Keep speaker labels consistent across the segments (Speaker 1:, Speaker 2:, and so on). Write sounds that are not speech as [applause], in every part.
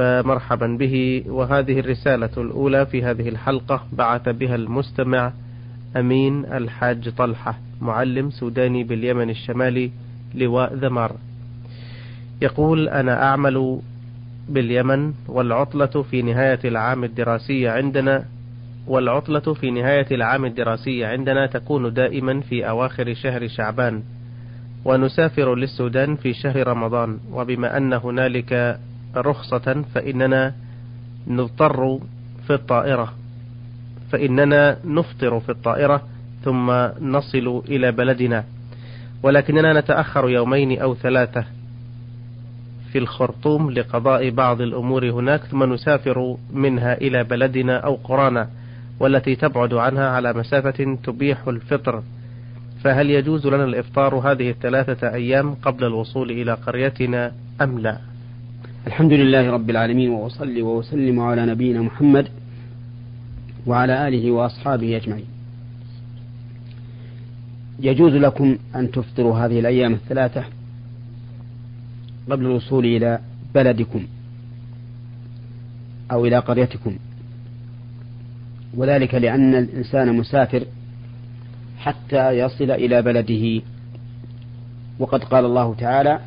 Speaker 1: فمرحبا به. وهذه الرسالة الأولى في هذه الحلقة بعث بها المستمع أمين الحاج طلحة معلم سوداني باليمن الشمالي لواء ذمار. يقول أنا أعمل باليمن والعطلة في نهاية العام الدراسي عندنا والعطلة في نهاية العام الدراسي عندنا تكون دائما في أواخر شهر شعبان. ونسافر للسودان في شهر رمضان وبما أن هنالك رخصة فإننا نضطر في الطائرة فإننا نفطر في الطائرة ثم نصل إلى بلدنا. ولكننا نتأخر يومين أو ثلاثة في الخرطوم لقضاء بعض الأمور هناك ثم نسافر منها إلى بلدنا أو قرانا والتي تبعد عنها على مسافة تبيح الفطر. فهل يجوز لنا الإفطار هذه الثلاثة أيام قبل الوصول إلى قريتنا أم لا؟
Speaker 2: الحمد لله رب العالمين وأصلي وأسلم على نبينا محمد وعلى آله وأصحابه أجمعين. يجوز لكم أن تفطروا هذه الأيام الثلاثة قبل الوصول إلى بلدكم أو إلى قريتكم. وذلك لأن الإنسان مسافر حتى يصل إلى بلده. وقد قال الله تعالى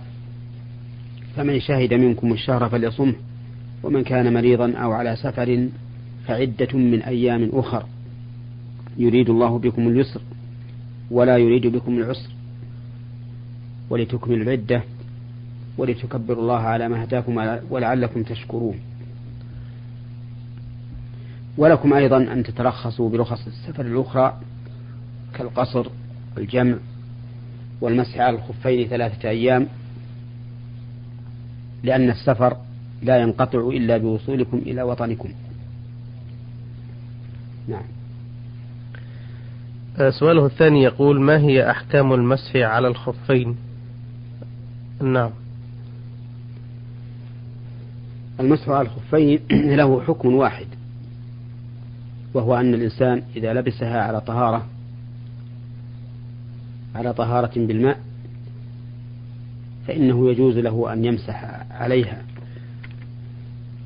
Speaker 2: فمن شهد منكم الشهر فليصمه ومن كان مريضا أو على سفر فعدة من أيام أخر. يريد الله بكم اليسر ولا يريد بكم العسر ولتكملوا العدة ولتكبروا الله على ما هداكم ولعلكم تشكرون. ولكم أيضا أن تترخصوا برخص السفر الأخرى كالقصر والجمع والمسح على الخفين ثلاثة أيام. لأن السفر لا ينقطع إلا بوصولكم إلى وطنكم. نعم.
Speaker 1: آه، سؤاله الثاني يقول ما هي أحكام المسح على الخفين؟ نعم.
Speaker 2: المسح على الخفين [clears throat] له حكم واحد وهو أن الإنسان إذا لبسها على طهارة على طهارة بالماء فإنه يجوز له أن يمسح عليها.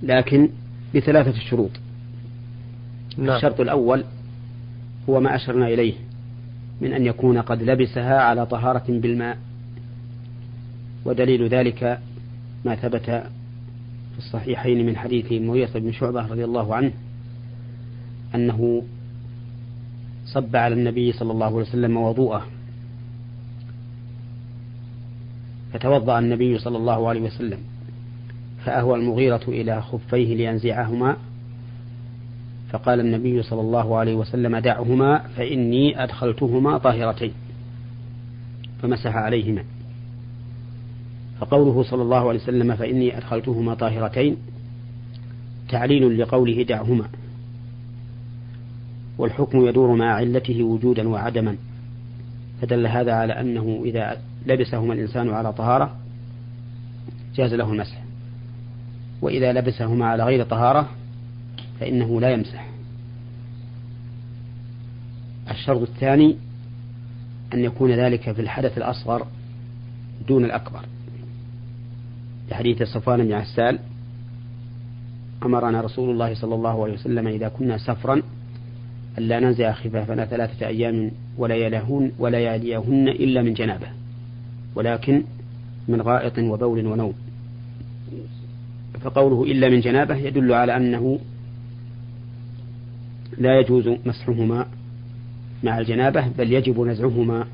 Speaker 2: لكن بثلاثة شروط. نعم. الشرط الأول هو ما أشرنا إليه من أن يكون قد لبسها على طهارة بالماء. ودليل ذلك ما ثبت في الصحيحين من حديث مغيرة بن شعبة رضي الله عنه أنه صب على النبي صلى الله عليه وسلم وضوءه. فتوضأ النبي صلى الله عليه وسلم. فأهوى المغيرة إلى خفيه لينزعهما. فقال النبي صلى الله عليه وسلم دعهما فإني أدخلتهما طاهرتين. فمسح عليهما. فقوله صلى الله عليه وسلم فإني أدخلتهما طاهرتين تعليل لقوله دعهما. والحكم يدور مع علته وجودا وعدما. فدل هذا على أنه إذا لبسهما الإنسان على طهارة جاز له المسح. وإذا لبسهما على غير طهارة فإنه لا يمسح. الشرط الثاني أن يكون ذلك في الحدث الأصغر دون الأكبر. لحديث صفوان بن عسال أمرنا رسول الله صلى الله عليه وسلم إذا كنا سفرا ألا ننزع خفافنا ثلاثة أيام ولياليهن ولياليهن إلا من جنابة ولكن من غائط وبول ونوم. فقوله إلا من جنابة يدل على أنه لا يجوز مسحهما مع الجنابة بل يجب نزعهما.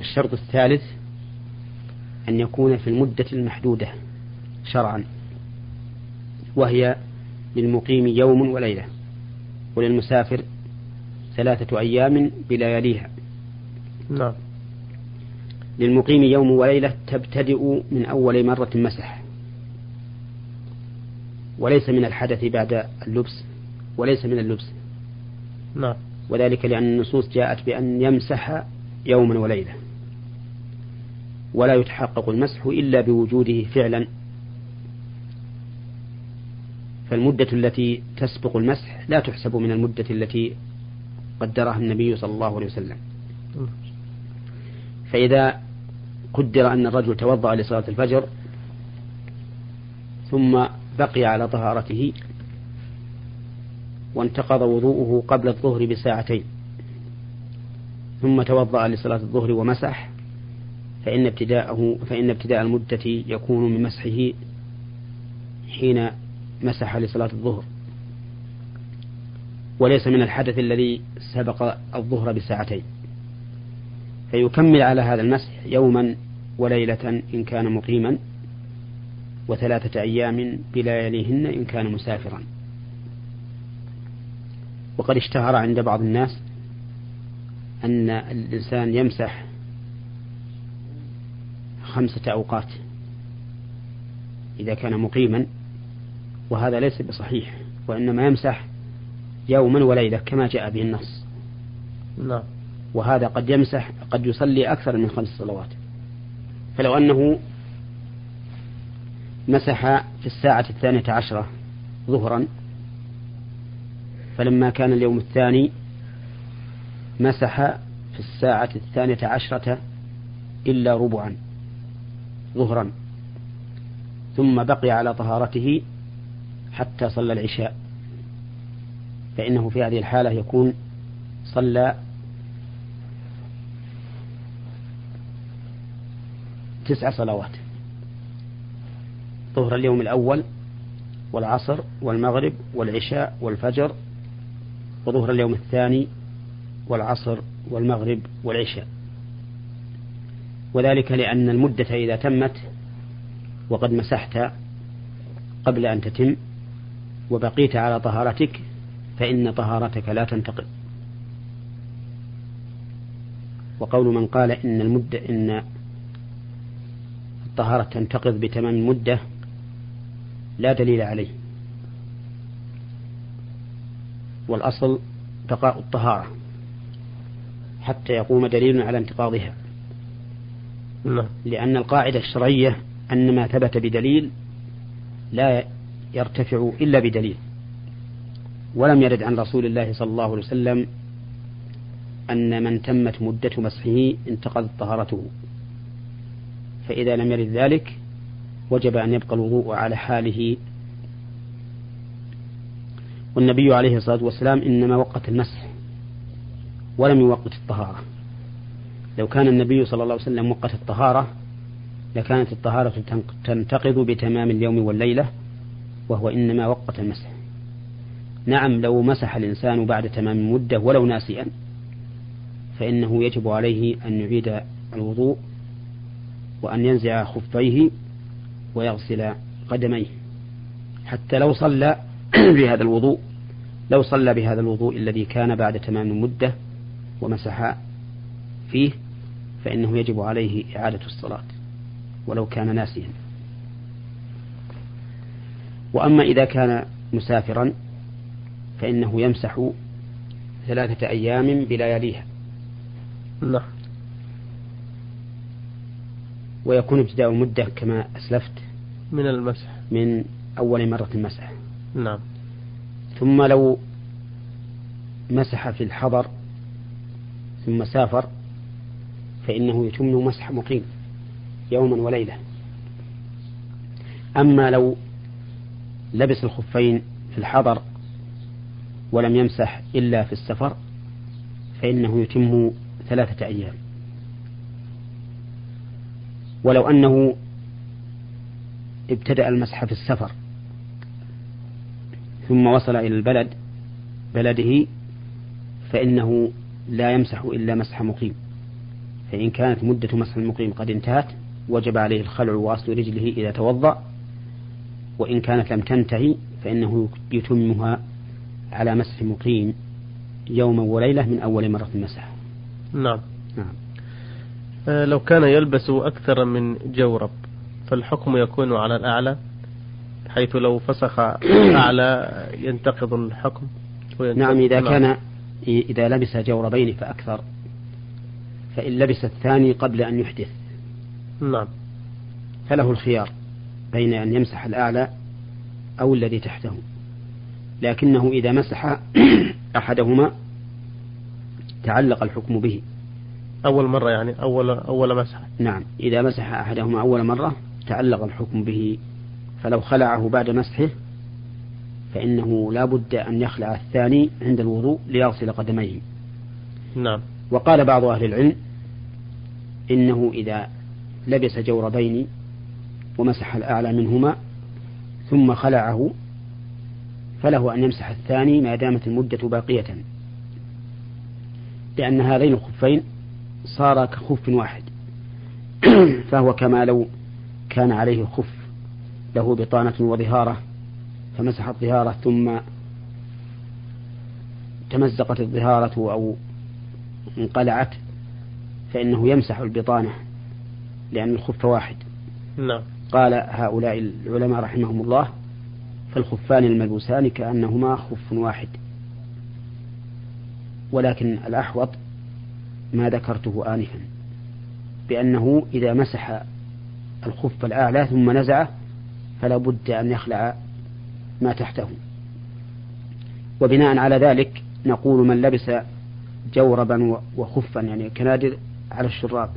Speaker 2: الشرط الثالث أن يكون في المدة المحدودة شرعا وهي للمقيم يوم وليلة وللمسافر ثلاثة أيام بلياليها
Speaker 1: نعم.
Speaker 2: للمقيم يوم وليلة تبتدئ من أول مرة مسح. وليس من الحدث بعد اللبس وليس من اللبس.
Speaker 1: نعم.
Speaker 2: وذلك لأن النصوص جاءت بأن يمسح يوما وليلة. ولا يتحقق المسح إلا بوجوده فعلا. فالمدة التي تسبق المسح لا تحسب من المدة التي قدرها النبي صلى الله عليه وسلم. فإذا قدر أن الرجل توضأ لصلاة الفجر ثم بقي على طهارته وانتقض وضوءه قبل الظهر بساعتين ثم توضأ لصلاة الظهر ومسح فإن ابتداءه فإن ابتداء المدة يكون من مسحه حين مسح لصلاة الظهر. وليس من الحدث الذي سبق الظهر بساعتين. فيكمل على هذا المسح يوما وليلة إن كان مقيما. وثلاثة أيام بلياليهن إن كان مسافرا. وقد اشتهر عند بعض الناس أن الإنسان يمسح خمسة أوقات إذا كان مقيما وهذا ليس بصحيح وإنما يمسح يوما وليلة كما جاء به النص.
Speaker 1: نعم.
Speaker 2: وهذا قد يمسح قد يصلي أكثر من خمس صلوات. فلو أنه مسح في الساعة الثانية عشرة ظهرا فلما كان اليوم الثاني مسح في الساعة الثانية عشرة إلا ربعا ظهرا. ثم بقي على طهارته حتى صلى العشاء فإنه في هذه الحالة يكون صلى تسع صلوات. ظهر اليوم الأول والعصر والمغرب والعشاء والفجر وظهر اليوم الثاني والعصر والمغرب والعشاء. وذلك لأن المدة إذا تمت وقد مسحت قبل أن تتم وبقيت على طهارتك فإن طهارتك لا تنتقل. وقول من قال إن المدة إن الطهارة تنتقض بتمام المدة لا دليل عليه. والأصل بقاء الطهارة حتى يقوم دليل على انتقاضها.
Speaker 1: نعم.
Speaker 2: لأن القاعدة الشرعية أن ما ثبت بدليل لا يرتفع إلا بدليل. ولم يرد عن رسول الله صلى الله عليه وسلم أن من تمت مدة مسحه انتقضت طهارته. فإذا لم يرد ذلك وجب أن يبقى الوضوء على حاله. والنبي عليه الصلاة والسلام إنما وقت المسح ولم يوقت الطهارة. لو كان النبي صلى الله عليه وسلم وقت الطهارة لكانت الطهارة تنتقض بتمام اليوم والليلة وهو إنما وقت المسح. نعم لو مسح الإنسان بعد تمام المدة ولو ناسيا فإنه يجب عليه أن يعيد الوضوء وأن ينزع خفيه ويغسل قدميه. حتى لو صلى [clears throat] بهذا الوضوء لو صلى بهذا الوضوء الذي كان بعد تمام المدة ومسح فيه فإنه يجب عليه إعادة الصلاة ولو كان ناسيا. وأما إذا كان مسافرا فإنه يمسح ثلاثة أيام بلياليها
Speaker 1: نعم.
Speaker 2: ويكون ابتداء المدة كما أسلفت
Speaker 1: من المسح.
Speaker 2: من أول مرة مسح
Speaker 1: نعم.
Speaker 2: ثم لو مسح في الحضر ثم سافر فإنه يتم مسح مقيم يوما وليلة. أما لو لبس الخفين في الحضر ولم يمسح إلا في السفر فإنه يتم ثلاثة أيام. ولو أنه ابتدأ المسح في السفر ثم وصل إلى البلد بلده فإنه لا يمسح إلا مسح مقيم. فإن كانت مدة مسح المقيم قد انتهت وجب عليه الخلع وأصل رجله إذا توضأ وإن كانت لم تنتهي فإنه يتمها على مسح مقيم يوما وليلة من أول مرة مسح
Speaker 1: نعم.
Speaker 2: نعم.
Speaker 1: لو كان يلبس أكثر من جورب فالحكم يكون على الأعلى حيث لو فسخ [coughs] أعلى ينتقض الحكم
Speaker 2: نعم إذا كان إذا لبس جوربين فأكثر فإن لبس الثاني قبل أن يحدث.
Speaker 1: نعم.
Speaker 2: فله الخيار بين أن يمسح الأعلى أو الذي تحته. لكنه إذا مسح [coughs] أحدهما تعلق الحكم به.
Speaker 1: أول مرة يعني أول أول مسحة
Speaker 2: نعم. إذا مسح أحدهما أول مرة تعلق الحكم به فلو خلعه بعد مسحه فإنه لا بد أن يخلع الثاني عند الوضوء ليغسل قدميه.
Speaker 1: نعم.
Speaker 2: وقال بعض أهل العلم إنه إذا لبس جوربين ومسح الأعلى منهما ثم خلعه فله أن يمسح الثاني ما دامت المدة باقية. لأن هذين الخفين صار كخف واحد. [clears throat] فهو كما لو كان عليه خف له بطانة وظهارة فمسح الظهارة ثم تمزقت الظهارة أو انقلعت فإنه يمسح البطانة لأن الخف واحد.
Speaker 1: نعم.
Speaker 2: قال هؤلاء العلماء رحمهم الله فالخفان الملبوسان كأنهما خف واحد. ولكن الأحوط ما ذكرته آنفا بأنه إذا مسح الخف الأعلى ثم نزعه فلا بد أن يخلع ما تحته. وبناء على ذلك نقول من لبس جوربا وخفا يعني كنادر على الشراب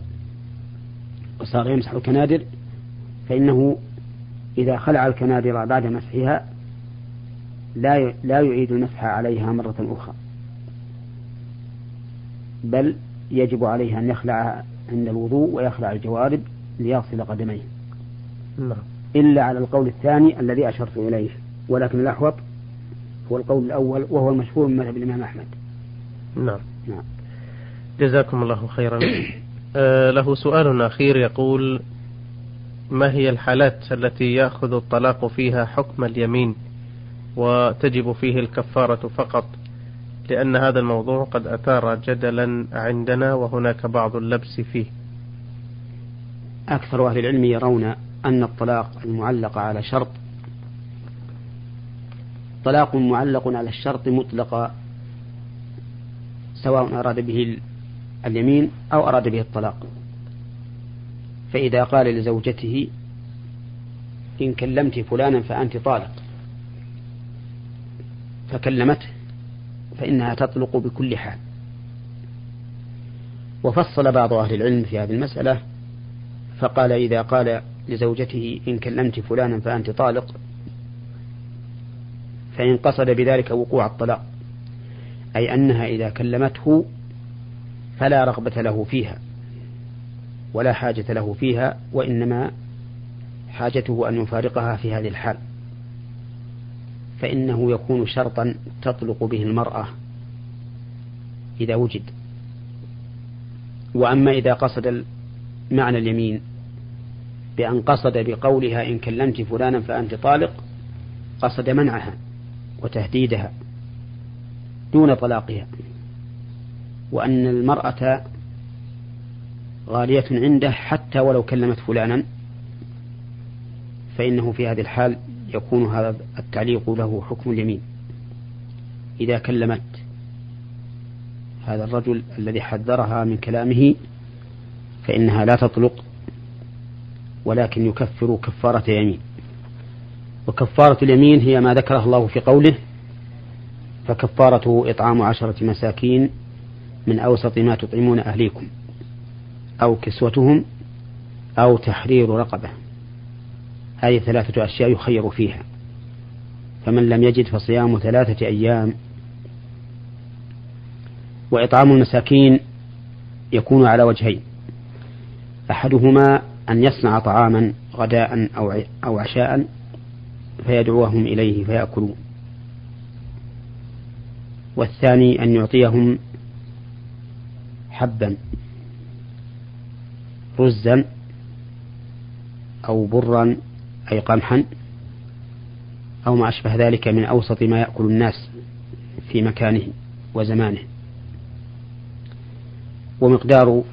Speaker 2: وصار يمسح الكنادر فإنه إذا خلع الكنادر بعد مسحها لا لا يعيد المسح عليها مرة أخرى. بل يجب عليه أن يخلع عند الوضوء ويخلع الجوارب ليغسل قدميه.
Speaker 1: نعم.
Speaker 2: إلا على القول الثاني الذي أشرت إليه ولكن الأحوط هو القول الأول وهو المشهور من مذهب الإمام أحمد.
Speaker 1: نعم.
Speaker 2: نعم.
Speaker 1: جزاكم الله خيرا. آه له سؤال أخير يقول ما هي الحالات التي يأخذ الطلاق فيها حكم اليمين وتجب فيه الكفارة فقط؟ لأن هذا الموضوع قد أثار جدلا عندنا وهناك بعض اللبس فيه.
Speaker 2: أكثر أهل العلم يرون أن الطلاق المعلق على شرط طلاق معلق على الشرط مطلقا سواء أراد به اليمين أو أراد به الطلاق. فإذا قال لزوجته إن كلمت فلانا فأنت طالق. فكلمته فإنها تطلق بكل حال. وفصل بعض أهل العلم في هذه المسألة فقال إذا قال لزوجته إن كلمت فلانا فأنت طالق فإن قصد بذلك وقوع الطلاق أي أنها إذا كلمته فلا رغبة له فيها ولا حاجة له فيها وإنما حاجته أن يفارقها في هذه الحال. فإنه يكون شرطا تطلق به المرأة إذا وجد. وأما إذا قصد معنى اليمين بأن قصد بقولها إن كلمت فلانا فأنت طالق قصد منعها وتهديدها دون طلاقها. وأن المرأة غالية عنده حتى ولو كلمت فلانا فإنه في هذه الحال يكون هذا التعليق له حكم اليمين. إذا كلمت هذا الرجل الذي حذرها من كلامه فإنها لا تطلق ولكن يكفر كفارة يمين وكفارة اليمين هي ما ذكره الله في قوله فكفارته إطعام عشرة مساكين من أوسط ما تطعمون أهليكم أو كسوتهم أو تحرير رقبة. هذه ثلاثة أشياء يخير فيها. فمن لم يجد فصيام ثلاثة أيام وإطعام المساكين يكون على وجهين. أحدهما أن يصنع طعاما غداء أو أو عشاء فيدعوهم إليه فيأكلون والثاني أن يعطيهم حبا رزا أو برا أي قمحا أو ما أشبه ذلك من أوسط ما يأكل الناس في مكانه وزمانه. ومقدار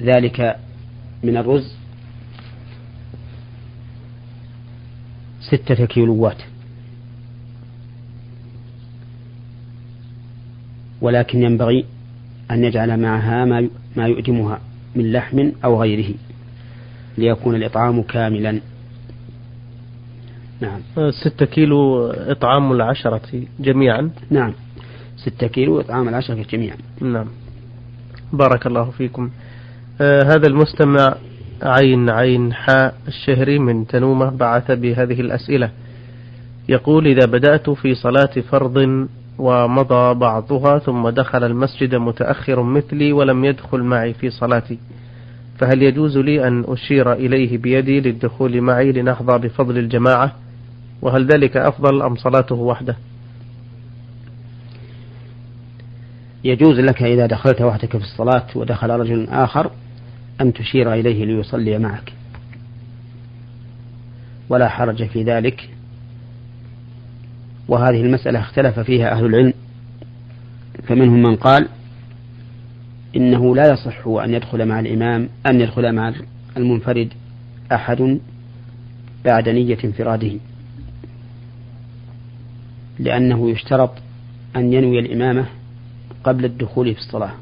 Speaker 2: ذلك من الرز ستة كيلوات. ولكن ينبغي أن يجعل معها ما يؤدمها من لحم أو غيره ليكون الإطعام كاملا.
Speaker 1: نعم. ستة كيلو إطعام العشرة جميعا.
Speaker 2: نعم. ستة كيلو إطعام العشرة جميعا.
Speaker 1: نعم. بارك الله فيكم. آه هذا المستمع عين عين حاء الشهري من تنومة بعث بهذه الأسئلة. يقول إذا بدأت في صلاة فرض ومضى بعضها ثم دخل المسجد متأخر مثلي ولم يدخل معي في صلاتي فهل يجوز لي أن أشير إليه بيدي للدخول معي لنحظى بفضل الجماعة؟ وهل ذلك أفضل أم صلاته وحده؟
Speaker 2: يجوز لك إذا دخلت وحدك في الصلاة ودخل رجل آخر أن تشير إليه ليصلي معك. ولا حرج في ذلك. وهذه المسألة اختلف فيها أهل العلم. فمنهم من قال إنه لا يصح أن يدخل مع الإمام أن يدخل مع المنفرد أحد بعد نية انفراده. لأنه يشترط أن ينوي الإمامة قبل الدخول في الصلاة.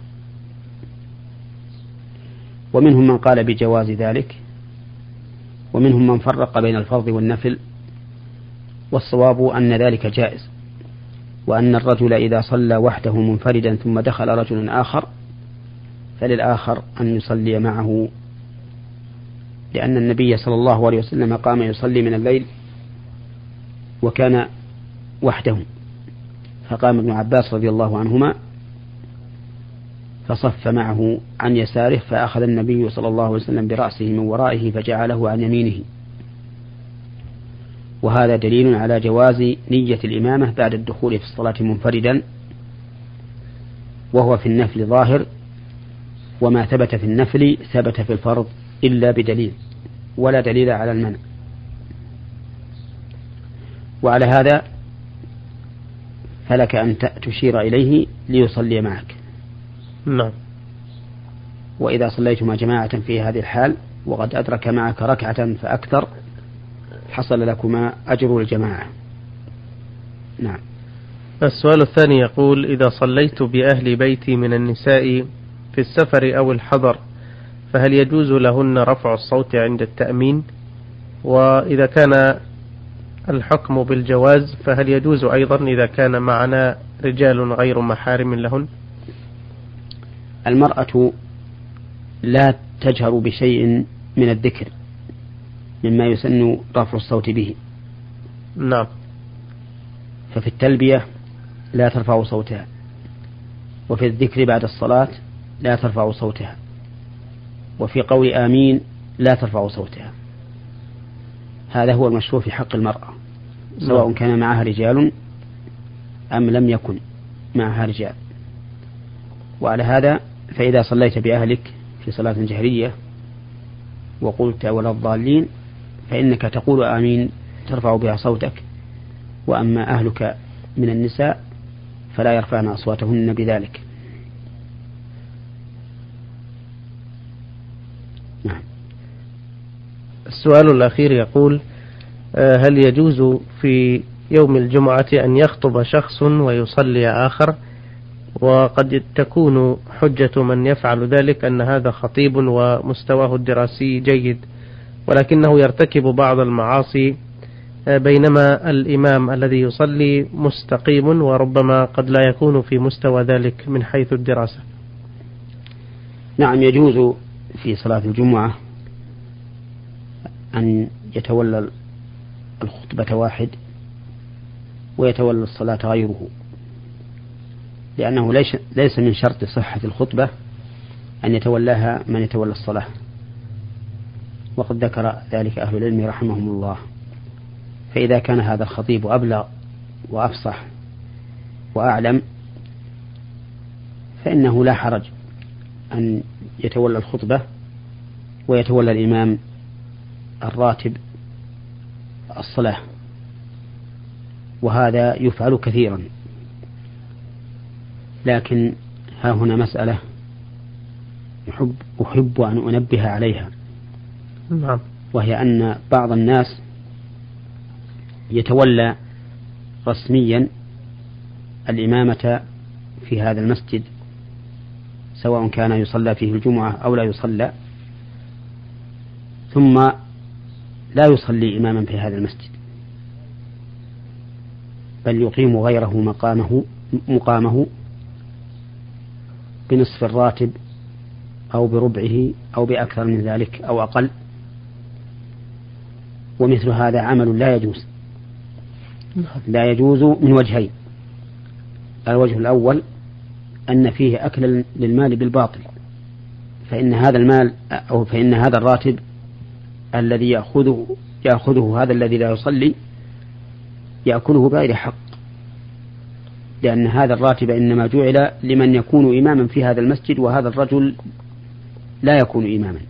Speaker 2: ومنهم من قال بجواز ذلك ومنهم من فرق بين الفرض والنفل والصواب أن ذلك جائز وأن الرجل إذا صلى وحده منفردا ثم دخل رجل آخر فللآخر أن يصلي معه. لأن النبي صلى الله عليه وسلم قام يصلي من الليل وكان وحده. فقام ابن عباس رضي الله عنهما فصف معه عن يساره فأخذ النبي صلى الله عليه وسلم برأسه من ورائه فجعله عن يمينه. وهذا دليل على جواز نية الإمامة بعد الدخول في الصلاة منفردا وهو في النفل ظاهر وما ثبت في النفل ثبت في الفرض إلا بدليل ولا دليل على المنع. وعلى هذا فلك أن تشير إليه ليصلي معك.
Speaker 1: نعم.
Speaker 2: وإذا صليتما جماعة في هذه الحال وقد أدرك معك ركعة فأكثر حصل لكما أجر الجماعة. نعم.
Speaker 1: السؤال الثاني يقول إذا صليت بأهل بيتي من النساء في السفر أو الحضر فهل يجوز لهن رفع الصوت عند التأمين؟ وإذا كان الحكم بالجواز فهل يجوز أيضا إذا كان معنا رجال غير محارم لهن؟
Speaker 2: المرأة لا تجهر بشيء من الذكر مما يسن رفع الصوت به.
Speaker 1: نعم.
Speaker 2: ففي التلبية لا ترفع صوتها وفي الذكر بعد الصلاة لا ترفع صوتها وفي قول آمين لا ترفع صوتها. هذا هو المشروع في حق المرأة سواء نعم. كان معها رجال أم لم يكن معها رجال. وعلى هذا فإذا صليت بأهلك في صلاة جهرية وقلت ولا الضالين فإنك تقول آمين ترفع بها صوتك. وأما أهلك من النساء فلا يرفعن أصواتهن بذلك.
Speaker 1: نعم. السؤال الأخير يقول آه، هل يجوز في يوم الجمعة أن يخطب شخص ويصلي آخر؟ وقد تكون حجة من يفعل ذلك أن هذا خطيب ومستواه الدراسي جيد ولكنه يرتكب بعض المعاصي آه، بينما الإمام الذي يصلي مستقيم وربما قد لا يكون في مستوى ذلك من حيث الدراسة.
Speaker 2: نعم يجوز في صلاة الجمعة أن يتولى الخطبة واحد ويتولى الصلاة غيره لأنه ليس ليس من شرط صحة الخطبة أن يتولاها من يتولى الصلاة. وقد ذكر ذلك أهل العلم رحمهم الله. فإذا كان هذا الخطيب أبلغ وأفصح وأعلم فإنه لا حرج أن يتولى الخطبة ويتولى الإمام الراتب الصلاة وهذا يفعل كثيرا. لكن ها هنا مسألة أحب أحب أن أنبه عليها.
Speaker 1: نعم.
Speaker 2: وهي أن بعض الناس يتولى رسميا الإمامة في هذا المسجد سواء كان يصلى فيه الجمعة أو لا يصلى. ثم لا يصلي إماما في هذا المسجد. بل يقيم غيره مقامه مقامه بنصف الراتب أو بربعه أو بأكثر من ذلك أو أقل. ومثل هذا عمل لا يجوز. لا يجوز من وجهين. الوجه الأول أن فيه أكل للمال بالباطل. فإن هذا المال أو فإن هذا الراتب الذي يأخذه يأخذه هذا الذي لا يصلي يأكله بغير حق. لأن هذا الراتب إنما جعل لمن يكون إماما في هذا المسجد وهذا الرجل لا يكون إماما.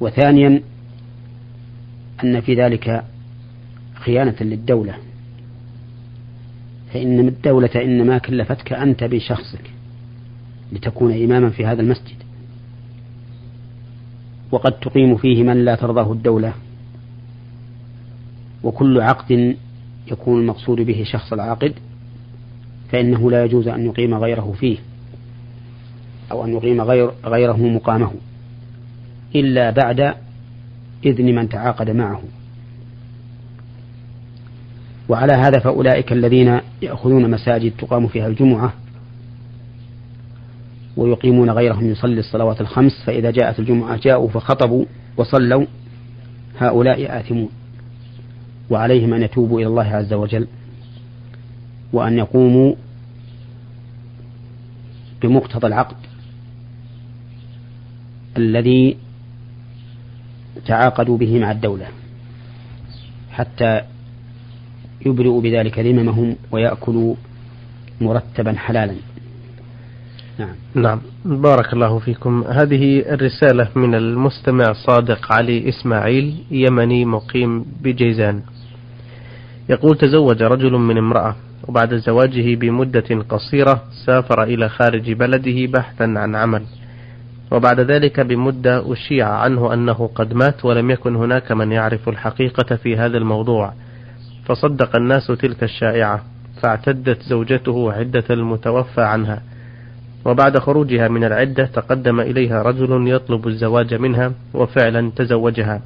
Speaker 2: وثانيا أن في ذلك خيانة للدولة. فإن الدولة إنما كلفتك أنت بشخصك لتكون إماما في هذا المسجد. وقد تقيم فيه من لا ترضاه الدولة. وكل عقد يكون المقصود به شخص العاقد فإنه لا يجوز أن يقيم غيره فيه أو أن يقيم غير غيره مقامه إلا بعد إذن من تعاقد معه. وعلى هذا فأولئك الذين يأخذون مساجد تقام فيها الجمعة ويقيمون غيرهم يصلي الصلوات الخمس فإذا جاءت الجمعة جاءوا فخطبوا وصلوا هؤلاء آثمون. وعليهم أن يتوبوا إلى الله عز وجل وأن يقوموا بمقتضى العقد الذي تعاقدوا به مع الدولة حتى يبرئوا بذلك ذممهم ويأكلوا مرتبا حلالا.
Speaker 1: نعم. نعم. بارك الله فيكم. هذه الرسالة من المستمع صادق علي إسماعيل يمني مقيم بجيزان. يقول تزوج رجل من امرأة وبعد زواجه بمدة قصيرة سافر إلى خارج بلده بحثا عن عمل. وبعد ذلك بمدة أشيع عنه أنه قد مات ولم يكن هناك من يعرف الحقيقة في هذا الموضوع. فصدق الناس تلك الشائعة فاعتدت زوجته عدة المتوفى عنها. وبعد خروجها من العدة تقدم إليها رجل يطلب الزواج منها وفعلا تزوجها.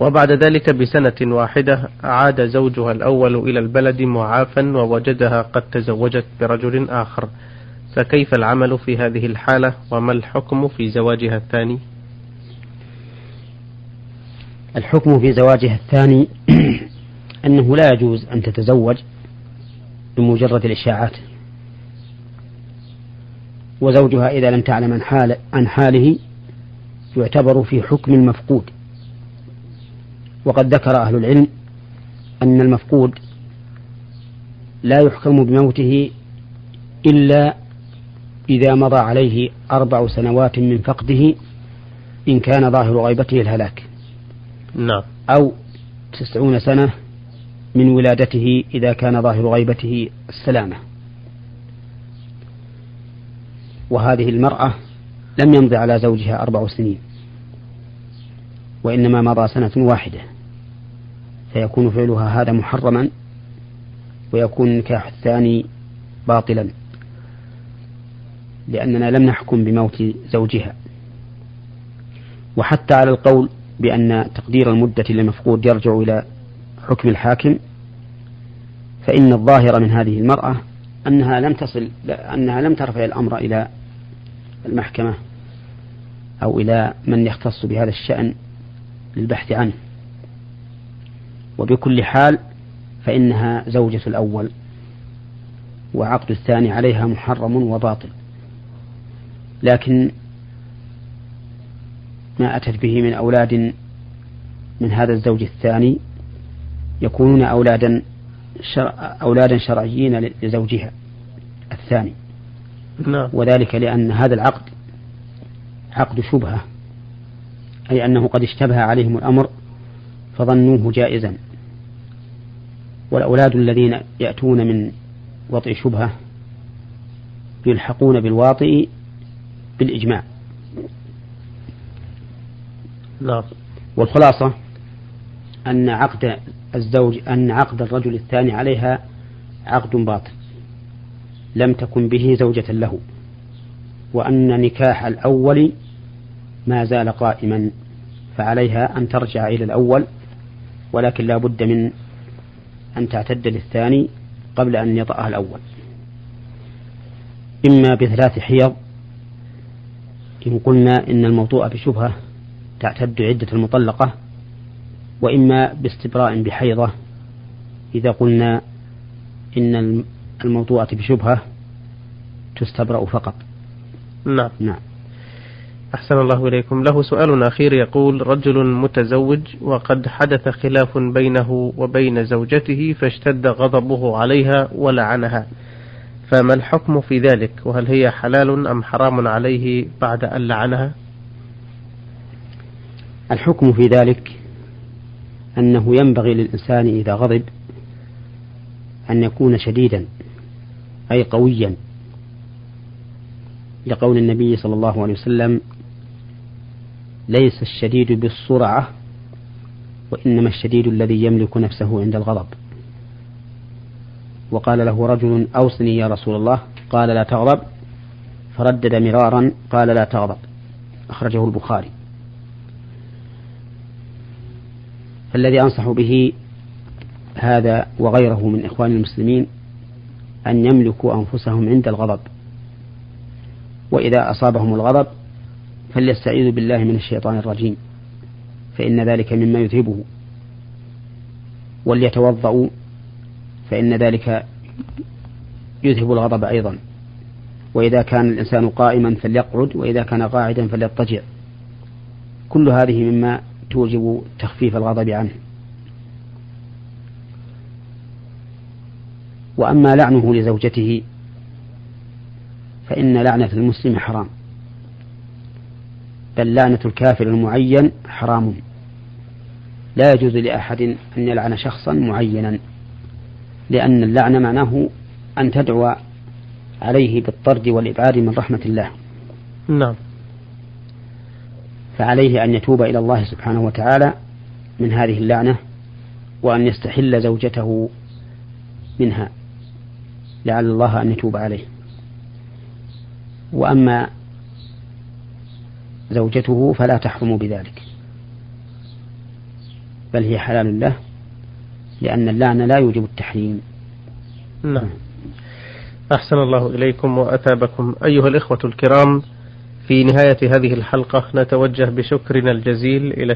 Speaker 1: وبعد ذلك بسنة واحدة عاد زوجها الأول إلى البلد معافا ووجدها قد تزوجت برجل آخر. فكيف العمل في هذه الحالة وما الحكم في زواجها الثاني؟
Speaker 2: الحكم في زواجها الثاني [clears throat] أنه لا يجوز أن تتزوج بمجرد الإشاعات. وزوجها إذا لم تعلم عن, حال عن حاله يعتبر في حكم المفقود. وقد ذكر أهل العلم أن المفقود لا يحكم بموته إلا إذا مضى عليه أربع سنوات من فقده إن كان ظاهر غيبته الهلاك.
Speaker 1: نعم.
Speaker 2: أو تسعون سنة من ولادته إذا كان ظاهر غيبته السلامة. وهذه المرأة لم يمض على زوجها أربع سنين وإنما مضى سنة واحدة فيكون فعلها هذا محرما ويكون النكاح الثاني باطلا لأننا لم نحكم بموت زوجها. وحتى على القول بأن تقدير المدة للمفقود يرجع إلى حكم الحاكم فإن الظاهر من هذه المرأة أنها لم تصل أنها لم ترفع الأمر إلى المحكمة أو إلى من يختص بهذا الشأن للبحث عنه. وبكل حال فإنها زوجة الأول وعقد الثاني عليها محرم وباطل. لكن ما أتت به من أولاد من هذا الزوج الثاني يكونون أولادا شرع أولادا شرعيين لزوجها الثاني.
Speaker 1: نعم.
Speaker 2: وذلك لأن هذا العقد عقد شبهة أي أنه قد اشتبه عليهم الأمر فظنوه جائزا. والأولاد الذين يأتون من وطئ شبهة يلحقون بالواطئ بالإجماع.
Speaker 1: نعم.
Speaker 2: والخلاصة أن عقد الزوج أن عقد الرجل الثاني عليها عقد باطل. لم تكن به زوجة له. وأن نكاح الأول ما زال قائما. فعليها أن ترجع إلى الأول ولكن لا بد من أن تعتد للثاني قبل أن يطأها الأول. إما بثلاث حيض. إن قلنا إن الموضوع بشبهة تعتد عدة المطلقة. وإما باستبراء بحيضة إذا قلنا إن الموضوعة بشبهة تستبرأ فقط.
Speaker 1: نعم.
Speaker 2: نعم.
Speaker 1: أحسن الله إليكم. له سؤال أخير يقول رجل متزوج وقد حدث خلاف بينه وبين زوجته فاشتد غضبه عليها ولعنها. فما الحكم في ذلك؟ وهل هي حلال أم حرام عليه بعد أن لعنها؟
Speaker 2: الحكم في ذلك أنه ينبغي للإنسان إذا غضب أن يكون شديدا أي قويا. لقول النبي صلى الله عليه وسلم ليس الشديد بالسرعة وإنما الشديد الذي يملك نفسه عند الغضب. وقال له رجل أوصني يا رسول الله. قال لا تغضب. فردد مرارا قال لا تغضب. أخرجه البخاري. فالذي أنصح به هذا وغيره من إخوان المسلمين أن يملكوا أنفسهم عند الغضب. وإذا أصابهم الغضب فليستعيذوا بالله من الشيطان الرجيم فإن ذلك مما يذهبه وليتوضأوا فإن ذلك يذهب الغضب أيضا. وإذا كان الإنسان قائما فليقعد وإذا كان قاعدا فليضطجع. كل هذه مما توجب تخفيف الغضب عنه. وأما لعنه لزوجته فإن لعنة المسلم حرام. بل لعنة الكافر المعين حرام. لا يجوز لأحد أن يلعن شخصا معينا لأن اللعن معناه أن تدعو عليه بالطرد والإبعاد من رحمة الله.
Speaker 1: نعم.
Speaker 2: فعليه أن يتوب إلى الله سبحانه وتعالى من هذه اللعنة وأن يستحل زوجته منها. لعل الله أن يتوب عليه. وأما زوجته فلا تحرم بذلك. بل هي حلال له لأن اللعن لا يوجب التحريم.
Speaker 1: نعم. أحسن الله إليكم وأتابكم أيها الإخوة الكرام في نهاية هذه الحلقة نتوجه بشكرنا الجزيل إلى